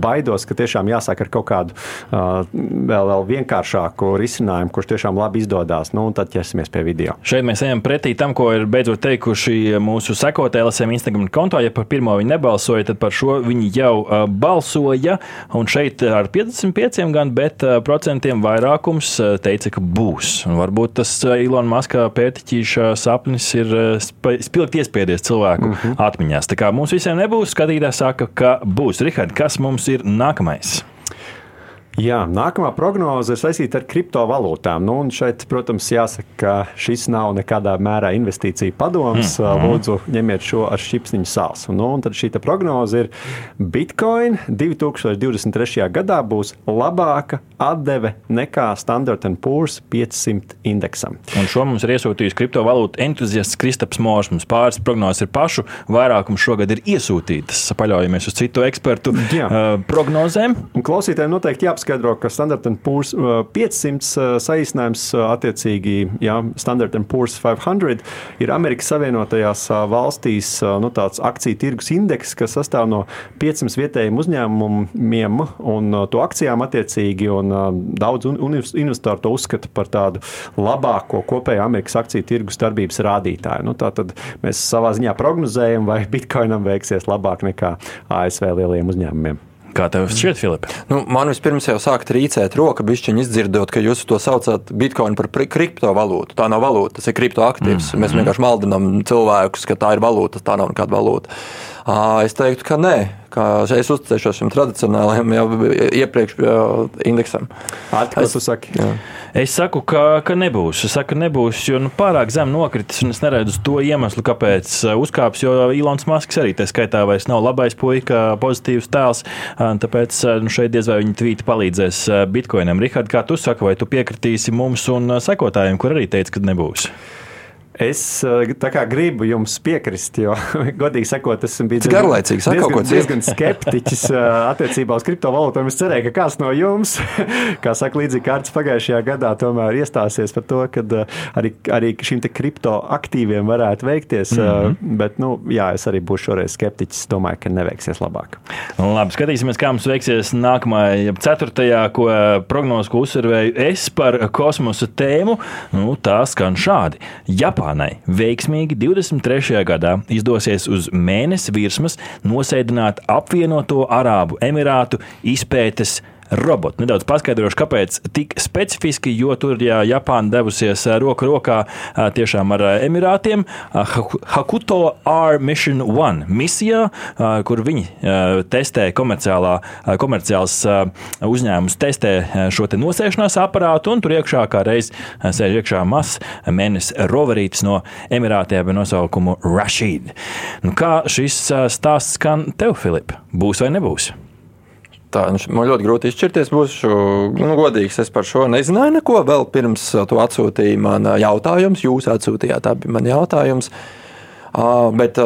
baidos, ka tiešām jāsāk ar kaut kādu vēl, vēl vienkāršāku risinājumu, kurš tiešām labi izdodas. Nu, tad ķersimies pie video.
Šeit mēs ejam pretī tam, ko ir beidzot teikuši mūsu sekotāji LSM Instagram kontā. Ja par pirmo viņi nebalsoja, tad par šo viņi jau balsoja. Un šeit ar 55 gan, bet procentiem vairāk vairākums eh, teica, ka būs. Un varbūt tas eh, Ilona Maskā pērtiķīša sapnis ir eh, spilgt iespiedies cilvēku mm -hmm. atmiņās. Tā kā mums visiem nebūs, skatītājs saka, ka būs. Rihard, kas mums ir nākamais?
Jā, nākamā prognoze ir saistīta ar kriptovalūtām. Nu, šeit, protams, jāsaka, ka šis nav nekādā mērā investīcija padoms. Mm -hmm. Lūdzu, ņemiet šo ar šķipsniņu sāls. Nu, tad šī prognoze ir Bitcoin 2023. gadā būs labāka atdeve nekā Standard Poor's 500 indeksam.
Un šo mums ir iesūtījis kriptovalūtu entuziasts Kristaps Mors. Mums pāris prognozes ir pašu, vairākums šogad ir iesūtītas. Paļaujamies uz citu ekspertu Jā. uh, prognozēm.
Un klausītājiem noteikti jāpaskatās jāskaidro, ka Standard Poor's 500 saīsinājums attiecīgi jā, Standard Poor's 500 ir Amerikas Savienotajās valstīs nu, tāds akciju tirgus indeks, kas sastāv no 500 vietējiem uzņēmumiem un to akcijām attiecīgi. Un, daudz investoru to uzskata par tādu labāko kopējo Amerikas akciju tirgus darbības rādītāju. Nu, Tātad mēs savā ziņā prognozējam, vai Bitcoinam veiksies labāk nekā ASV lielajiem uzņēmumiem.
Kā tev šķiet, Filip?
Nu, man vispirms jau sāk trīcēt roka, bišķiņi izdzirdot, ka jūs to saucat bitkoinu par kriptovalūtu. Tā nav valūta, tas ir kriptoaktīvs. Mm. Mēs mhm. vienkārši maldinām cilvēkus, ka tā ir valūta, tā nav nekāda valūta. Es teiktu, ka nē, ka es uzticēšos šim tradicionālajam jau iepriekš indeksam.
Atklāts, es, saki? Jā.
Es saku, ka, ka nebūs. Es saku, ka nebūs, jo nu, pārāk zem nokritis, un es neredzu to iemeslu, kāpēc uzkāps. Jo Ilons Masks arī tā skaitā vairs nav labais puika, pozitīvs tēls. Tāpēc nu, šeit diez vai viņa tvīti palīdzēs Bitcoinam. Rihard, kā tu saki, vai tu piekritīsi mums un sekotājiem, kur arī teica, ka nebūs?
Es eh, gribu jums piekrist, jo, [LAUGHS] godīgi sakot, es biju
diezgan, diezgan,
diezgan skeptiķis [LAUGHS] eh, attiecībā uz kriptovalūtām. Es cerēju, ka kāds no jums, [LAUGHS] kā saka, līdzīgi kārtas pagājušajā gadā, tomēr iestāsies par to, ka eh, arī, arī šīm kriptoaktīviem varētu veikties. Mm -hmm. Bet, nu, jā, es arī būšu šoreiz skeptiķis. Domāju, ka neveiksies labāk.
Labi, skatīsimies, kā mums veiksies nākamajā, ceturtajā, ko prognozu, ko uzsvervēju es par kosmosa tēmu. Nu, tā skan šādi. Japāna Japānai veiksmīgi 23. gadā izdosies uz mēnesi virsmas nosēdināt apvienoto Arābu Emirātu izpētes robotu. Nedaudz paskaidrošu, kāpēc tik specifiski, jo tur jā, Japāna devusies roku rokā tiešām ar Emirātiem. Hakuto R Mission 1 misijā, kur viņi testē komerciāls uzņēmums, testē šo te nosēšanās aparātu, un tur iekšā kā reiz sēž iekšā mazs mēnesis roverītis no Emirātiem ar nosaukumu Rashid. Nu, kā šis stāsts skan tev, Filip? Būs vai nebūs?
Tā, nu, man ļoti grūti izšķirties. Būšu nu, godīgs. Es par šo nezināju neko. Vēl pirms to atsūtīja man jautājums. Jūs atsūtījāt, bija man jautājums. Uh, bet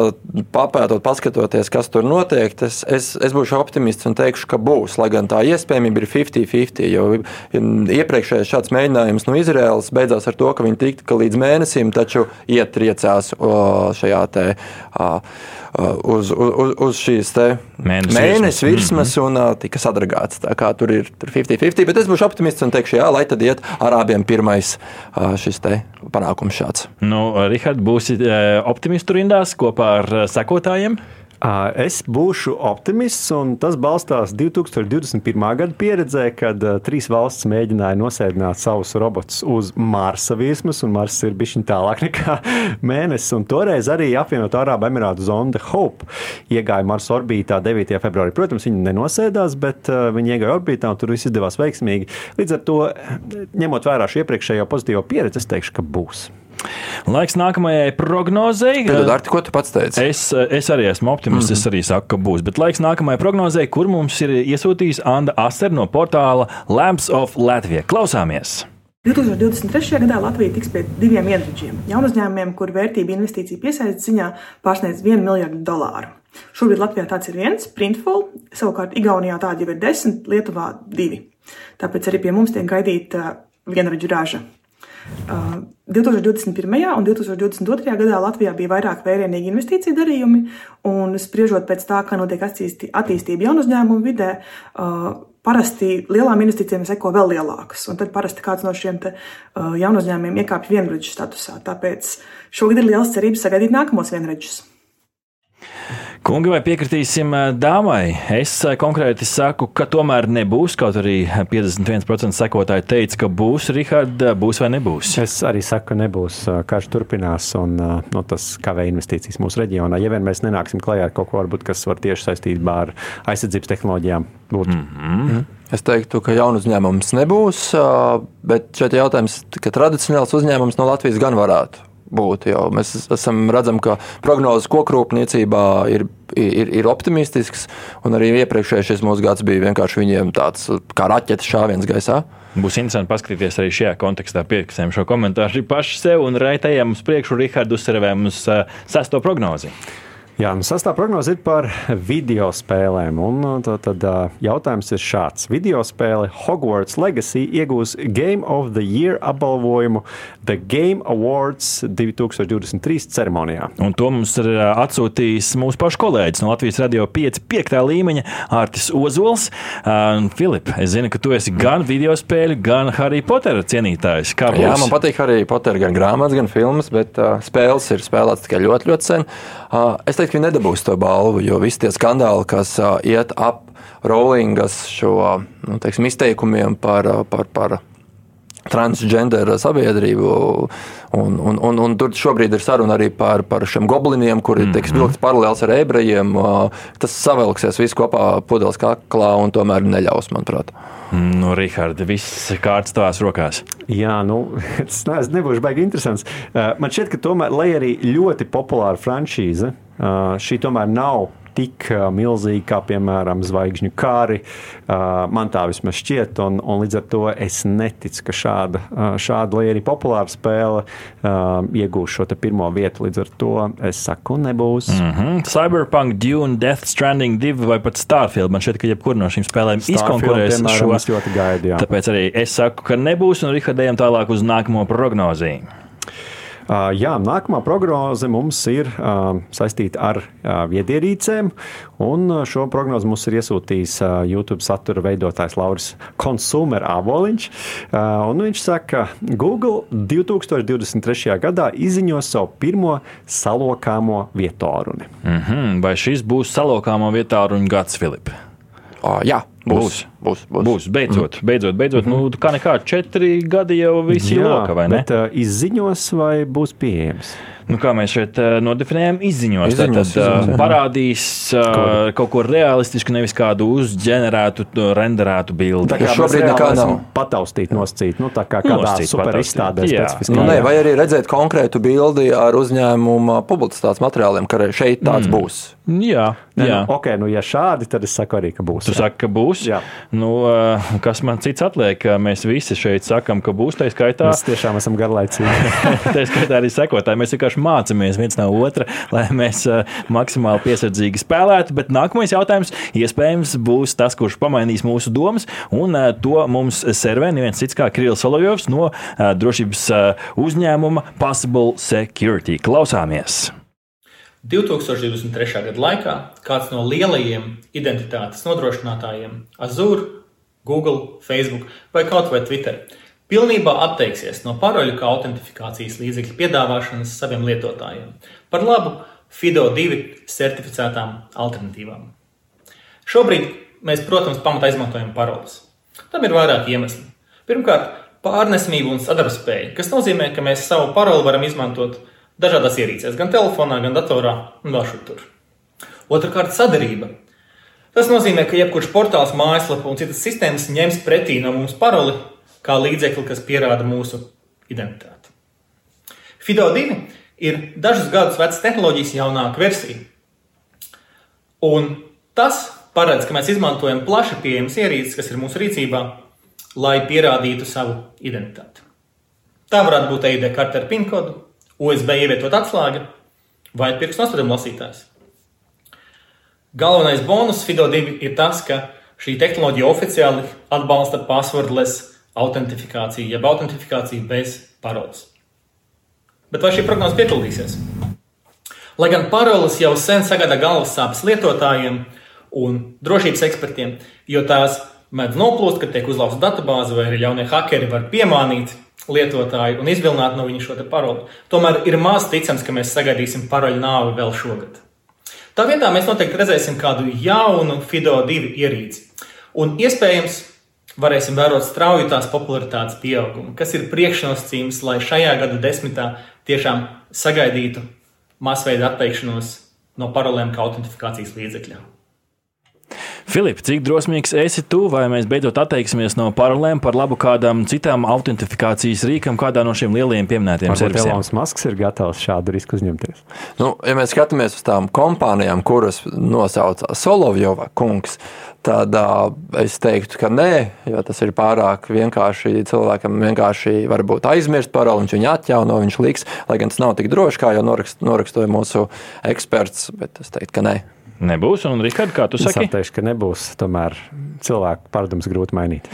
papētot, paskatoties, kas tur notiek, es, es, es būšu optimists un teikšu, ka būs. Lai gan tā iespējamība ir 50-50. Jo iepriekšējais šāds mēģinājums no Izraēlas beidzās ar to, ka viņi tika līdz mēnesim, taču ietriecās šajā te. Uz, uz, uz šīs mēnesis, mēnesis virsmas -hmm. un tika sadragāts. Tā kā tur ir 50-50, bet es būšu optimists un teikšu, jā, lai tad iet arābiem pirmais uh, šis panākums šāds.
Nu, Rihard, būsi optimistu rindās kopā ar sekotājiem?
Es būšu optimists, un tas balstās 2021. gada pieredzē, kad uh, trīs valsts mēģināja nosēdināt savus robotus uz Marsa virsmas, un Mars ir bijis tālāk [LAUGHS] nekā mēnesis. Toreiz arī apvienotā Arābu Emirātu zonde Hope iegāja Marsa orbītā 9. februārī. Protams, viņi nenosēdās, bet uh, viņi iegāja orbītā, un tur viss izdevās veiksmīgi. Līdz ar to, ņemot vērā šo iepriekšējo pozitīvo pieredzi, es teikšu, ka būs.
Laiks nākamajai prognozei.
Tad, Arti, ko tu pats teici?
Es, es arī esmu optimists. Mm -hmm. Es arī saku, ka būs. Bet laiks nākamajai prognozei, kur mums ir iesūtījis Anna Aser no portāla Lamps of Latvia. Klausāmies!
2023. gadā Latvija tiks pie diviem ienridžiem - jaunu uzņēmumiem, kur vērtība investīciju piesaistes ziņā pārsniedz 1 miljardu dolāru. Šobrīd Latvijā tāds ir viens, Printful, savukārt Igaunijā tādi jau ir desmit, Lietuvā divi. Tāpēc arī pie mums tiek gaidīta vienradžu raža. 2021. un 2022. gadā Latvijā bija vairāk vērienīgi investīciju darījumi, un spriežot pēc tā, kā notiek attīstība jaunu uzņēmumu vidē, parasti lielām investīcijām seko vēl lielākas, un tad parasti kāds no šiem jaunu uzņēmumiem iekāpj vienradžu statusā. Tāpēc šogad ir liels cerības sagaidīt nākamos vienradžus.
Kungi, vai piekritīsim dāmai? Es konkrēti saku, ka tomēr nebūs. Kaut arī 51% sekotāji teica, ka būs. Rihard, būs vai nebūs?
Es arī saku, ka nebūs. Karš turpinās, un nu, tas kavē investīcijas mūsu reģionā. Ja vien mēs nenāksim klajā ar kaut ko, varbūt, kas var tieši saistībā ar aizsardzības tehnoloģijām būt. Mm
-hmm. Es teiktu, ka jaunu uzņēmums nebūs, bet šeit ir jautājums, ka tradicionāls uzņēmums no Latvijas gan varētu būt. Jau. Mēs esam redzam, ka prognozes kokrūpniecībā ir, ir, ir optimistisks, un arī iepriekšējais mūsu gads bija vienkārši viņiem tāds kā raķetes šāviens gaisā.
Būs interesanti paskatīties arī šajā kontekstā, pierakstīsim šo komentāru paši sev un raitējam uz priekšu Rihardu uzsverēm uz uh, sesto prognozi.
Jā, nu sastāvā prognoze ir par video spēlēm. Un, uh, tad, tad uh, jautājums ir šāds. Video spēle Hogwarts Legacy iegūs Game of the Year apbalvojumu The Game Awards 2023 ceremonijā.
Un to mums ir uh, atsūtījis mūsu pašu kolēģis no Latvijas radio 5, 5. līmeņa Artis Ozols. Uh, Filip, es zinu, ka tu esi gan video spēļu, gan Harry Potter cienītājs. Kā būs?
Jā, man patīk Harry Potter gan grāmatas, gan filmas, bet uh, spēles ir spēlētas tikai ļoti, ļoti sen. Uh, es teiktu, ka viņi nedabūs to balvu, jo visi tie skandāli, kas iet ap Rowlingas šo nu, teiksim, izteikumiem par, par, par transgender sabiedrību. Un, un, un, un tur šobrīd ir saruna arī par, par šiem gobliniem, kuri tiek mm -hmm. vilkts paralēls ar ebrejiem. Tas savelksies viss kopā pudeles kaklā un tomēr neļaus, manuprāt.
Nu, Rihards, viss kārtas tavās rokās.
Jā, nu, [LAUGHS] tas nebūs baigi interesants. Man šķiet, ka tomēr, lai arī ļoti populāra franšīze, šī tomēr nav tik milzīgi kā, piemēram, zvaigžņu kāri. Man tā vismaz šķiet, un, un līdz ar to es neticu, ka šāda, šāda lai arī populāra spēle iegūs šo pirmo vietu. Līdz ar to es saku, nebūs.
Mm -hmm. Cyberpunk, Dune, Death Stranding 2 vai pat Starfield. Man šķiet, ka jebkur no šīm spēlēm izkonkurēs
šo. Ļoti gaidu, jā.
Tāpēc arī es saku, ka nebūs, un Rihardējam tālāk uz nākamo prognoziju.
Jā, nākamā prognoze mums ir saistīta ar viedierīcēm. Šo prognozi mums ir iesūtījis YouTube satura veidotājs Lauris Konsumer Avoliņš. Viņš saka, ka Google 2023. gadā izziņos savu pirmo salokāmo vietālu.
Mm -hmm. Vai šis būs salokāmo vietālu gads, Filip?
Uh, jā,
būs. Būs, būs. būs. Beidzot, mm. beidzot, beidzot mm -hmm. nu, kā nekā četri gadi jau visi ir lokā, vai ne?
Bet, uh, izziņos vai būs pieejams?
Nu, kā mēs šeit uh, nodefinējam, izziņos. izziņos tad uh, parādīs uh, kaut ko realistisku, nevis kādu uzģenerētu, renderētu bildi.
Tā kā šobrīd nekā nav pataustīt, noscīt, nu, tā kā kādā super izstādē specifiskā.
Nu, ne, vai arī redzēt konkrētu bildi ar uzņēmuma publicitātes materiāliem, ka šeit tāds mm. būs.
Jā, jā.
Nu, okay, nu, ja šādi, tad es saku arī, ka būs.
Tu jā. saki, ka būs? Jā. Nu, kas man cits atliek? Mēs visi šeit sakam, ka būs tā skaitā.
Mēs tiešām esam garlaicīgi. [LAUGHS]
tā skaitā arī sekotāji. Mēs vienkārši mācāmies viens no otra, lai mēs maksimāli piesardzīgi spēlētu. Bet nākamais jautājums iespējams būs tas, kurš pamainīs mūsu domas, un to mums servē neviens cits kā Kirillis Solovjovs no drošības uzņēmuma Possible Security. Klausāmies!
2023. gada laikā kāds no lielajiem identitātes nodrošinātājiem - Azure, Google, Facebook vai kaut vai Twitter pilnībā atteiksies no paroļu kā autentifikācijas līdzekļu piedāvāšanas saviem lietotājiem par labu FIDO2 certificētām alternatīvām. Šobrīd mēs, protams, pamatā izmantojam paroles. Tam ir vairāki iemesli. Pirmkārt, pārnesamība un sadarbspēja, kas nozīmē, ka mēs savu paroli varam izmantot dažādās ierīcēs, gan telefonā, gan datorā un vēl šur tur. Otrakārt, sadarība. Tas nozīmē, ka jebkurš portāls, mājaslapa un citas sistēmas ņems pretī no mums paroli kā līdzekli, kas pierāda mūsu identitāti. Fido 2 ir dažus gadus veca tehnoloģijas jaunāka versija. Un tas paredz, ka mēs izmantojam plaši pieejamas ierīces, kas ir mūsu rīcībā, lai pierādītu savu identitāti. Tā varētu būt EID karte ar PIN kodu, USB ievietot atslēga vai pirkstu nospiedumu lasītājs. Galvenais bonus Fido 2 ir tas, ka šī tehnoloģija oficiāli atbalsta passwordless autentifikāciju, jeb autentifikāciju bez paroles. Bet vai šī prognoze piepildīsies? Lai gan paroles jau sen sagādā galvas sāpes lietotājiem un drošības ekspertiem, jo tās mēdz noplūst, kad tiek uzlauzta datubāze, vai arī ļaunie hakeri var piemānīt lietotāju un izvilināt no viņa šo paroli. Tomēr ir maz ticams, ka mēs sagaidīsim paroļu nāvi vēl šogad. Tā vietā mēs noteikti redzēsim kādu jaunu FIDO 2 ierīci. Un iespējams, varēsim vērot strauju tās popularitātes pieaugumu, kas ir priekšnosacījums, lai šajā gada desmitā tiešām sagaidītu masveida atteikšanos no parolēm kā autentifikācijas līdzekļa.
Filip, cik drosmīgs esi tu, vai mēs beidzot atteiksimies no parolēm par labu kādam citām autentifikācijas rīkam, kādā no šiem lielajiem pieminētiem servisiem?
Elonas Masks ir gatavs šādu risku uzņemties.
Nu, ja mēs skatāmies uz tām kompānijām, kuras nosauca Solovjova kungs, tad uh, es teiktu, ka nē, jo tas ir pārāk vienkārši cilvēkam vienkārši varbūt aizmirst paroli, viņš viņu atjauno, viņš liks, lai gan tas nav tik droši, kā jau norakst, norakstoja mūsu eksperts, bet es teiktu, ka nē.
Nebūs, un Rihard, kā tu saki?
Es teikšu, ka nebūs. Tomēr cilvēku paradums grūti mainīt.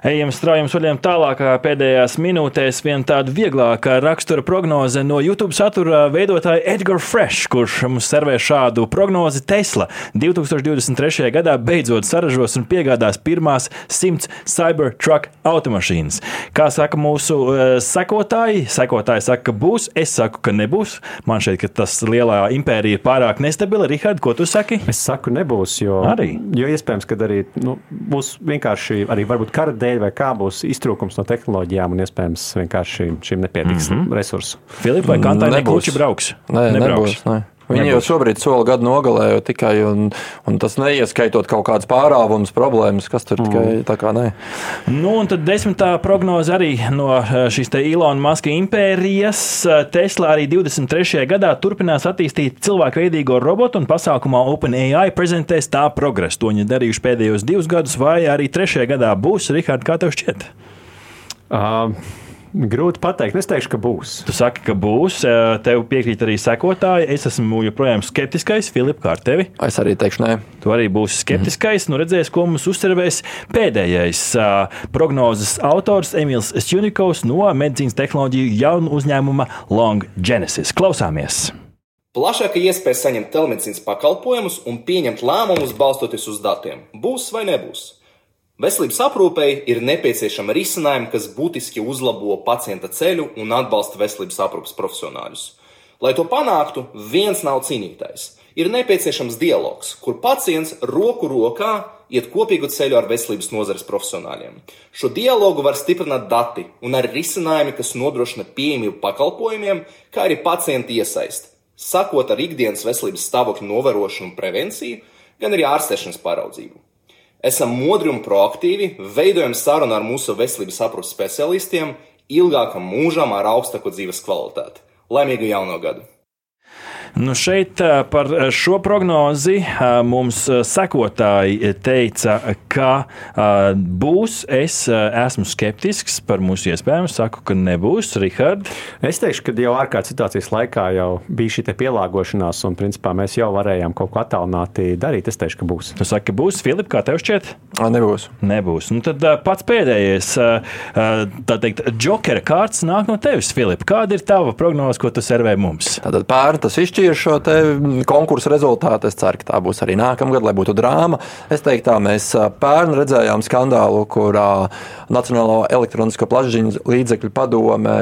Ejam straujam soļiem tālāk, pēdējās minūtēs viena tāda vieglāka rakstura prognoze no YouTube satura veidotāja Edgars Fresh, kurš mums servē šādu prognozi Tesla 2023. gadā beidzot saražos un piegādās pirmās simts Cybertruck automašīnas. Kā saka mūsu uh, sekotāji, sekotāji saka, ka būs, es saku, ka nebūs. Man šķiet, ka tas lielā impērija ir pārāk nestabila. Rihard, ko tu saki?
Es saku, nebūs, jo,
arī.
jo iespējams, ka arī nu, būs vienkārši arī varbūt kara dēļ vai kā būs iztrūkums no tehnoloģijām, un iespējams vienkārši šim nepietiks mm -hmm. resursu.
Filipa, vai Kantai nekluči brauks?
Nē, nebrauks. nebūs. Ne. Viņi jau šobrīd soli gadu nogalēja tikai, un, un tas neieskaitot kaut kādas pārāvumus, problēmas, kas tur tikai mm. tā kā nē.
Nu, un tad desmitā prognoze arī no eh, šīs te Ilona Maska impērijas. Tesla arī 23. gadā turpinās attīstīt cilvēku veidīgo robotu, un pasākumā OpenAI prezentēs tā progresu. To viņi darījuši pēdējos divus gadus, vai arī trešajā gadā būs. Rihard, kā tev šķiet?
Uh. Grūti pateikt. Es teikšu, ka būs.
Tu saki, ka būs. Tev piekrīt arī sekotāji. Es esmu joprojām skeptiskais. Filips, kā ar tevi?
Es arī teikšu, nē.
Tu arī būsi skeptiskais. Mm -hmm. Nu, redzēs, ko mums uzsvervēs pēdējais prognozes autors Emīls Stjunikovs no medicīnas tehnoloģiju jaunu uzņēmuma Long Genesis. Klausāmies!
Plašāka iespēja saņemt telemedicīnas pakalpojumus un pieņemt lēmumus balstoties uz datiem. Būs vai nebūs? Veselības aprūpei ir nepieciešama risinājuma, kas būtiski uzlabo pacienta ceļu un atbalsta veselības aprūpes profesionāļus. Lai to panāktu, viens nav cīnītājs. Ir nepieciešams dialogs, kur pacients roku rokā iet kopīgu ceļu ar veselības nozares profesionāļiem. Šo dialogu var stiprināt dati un arī risinājumi, kas nodrošina pieejamību pakalpojumiem, kā arī pacienta iesaisti, sakot ar ikdienas veselības stāvokļa novērošanu un prevenciju, gan arī ārstēšanas pāraudzību. Esam modri un proaktīvi, veidojam sarunu ar mūsu veselības aprūpas specialistiem ilgākam mūžam ar augstāku dzīves kvalitāti. Laimīgu jauno gadu!
Nu šeit par šo prognozi mums sekotāji teica, ka būs. Es esmu skeptisks par mūsu iespējām. Saku, ka nebūs. Rihard?
Es teikšu, ka jau ārkārtas situācijas laikā jau bija šī pielāgošanās, un principā mēs jau varējām kaut ko attālināti darīt. Es teikšu, ka būs.
Tu saki, ka būs. Filip, kā tev šķiet?
Nebūs.
Nebūs. Nu, tad pats pēdējais, tā teikt, jokera kārts nāk no tevis, Filip. Kāda ir tava prognoze, ko tu servē mums?
Tātad pērn tas izšķirs izšķīra šo konkursu rezultātu. Es ceru, ka tā būs arī nākamgad, lai būtu drāma. Es teiktu, tā mēs pērn redzējām skandālu, kurā Nacionālo elektronisko plašsaziņas līdzekļu padome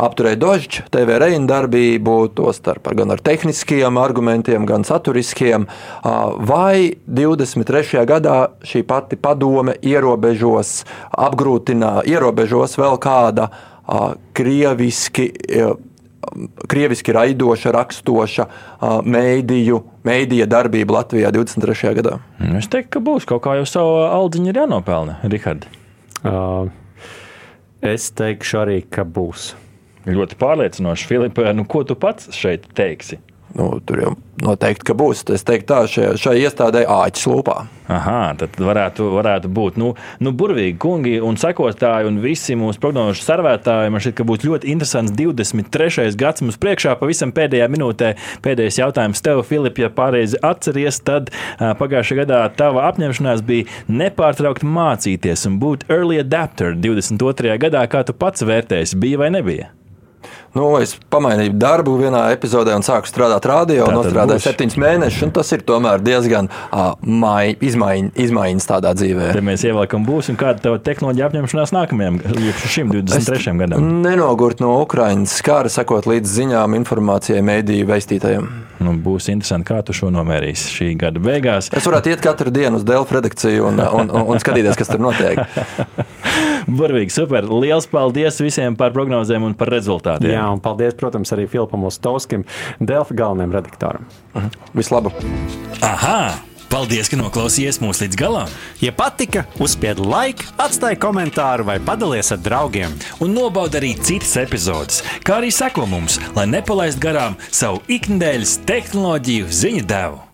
apturēja Dožģa TV reina darbību, tostarp gan ar tehniskiem argumentiem, gan saturiskiem. Vai 23. gadā šī pati padome ierobežos, apgrūtinā, ierobežos vēl kāda krieviski krieviski raidoša, rakstoša mēdīju, mēdīja darbība Latvijā 23. gadā?
Nu, es teiktu, ka būs kaut kā jau savu aldziņu ir jānopelna, Rihard. Uh,
es teikšu arī, ka būs.
Ļoti pārliecinoši, Filipa. Nu, ko tu pats šeit teiksi?
Nu, tur jau noteikti ka būs. Es teiktu, tā šai, šai iestādē āķis lūpā.
Aha, tad varētu, varētu būt nu, nu, burvīgi kungi un sekotāji un visi mūsu prognožu servētāji. Man šķiet, ka būs ļoti interesants 23. gads mums priekšā. Pavisam pēdējā minūtē pēdējais jautājums tev, Filip, ja pareizi atceries, tad pagājušajā gadā tava apņemšanās bija nepārtraukt mācīties un būt early adapter 22. gadā. Kā tu pats vērtēsi, bija vai nebija?
Nu, es pamainīju darbu vienā epizodē un sāku strādāt radio. Nostrādāju septiņus mēnešus, un tas ir diezgan uh, mai, izmaiņ, izmaiņas tādā dzīvē.
Te mēs ievelkam būs, un kāda tava tehnoloģija apņemšanās nākamajam, šim 23. Es gadam?
Nenogurt no Ukraiņas skara, sekot līdz ziņām, informācijai, mēdīju veistītājiem.
Nu, būs interesanti, kā tu šo nomērīsi šī gada beigās.
Es varētu iet katru dienu uz Delfu redakciju un, un, un, un skatīties, kas tur notiek. [LAUGHS]
Burvīgi, super. Lielas paldies visiem par prognozēm un par rezultātiem.
Jā, un paldies, protams, arī Filipam Ostovskim, Delfa galvenajam redaktoram.
Mhm. Vislabāk!
Aha! Paldies, ka noklausījāties mūsu līdz galam!
Ja patika, uzspiediet laiku, atstājiet komentāru vai padalieties ar draugiem.
Un nobaudiet arī citas epizodes, kā arī sekot mums, lai nepalaistu garām savu ikdienas tehnoloģiju ziņu devumu.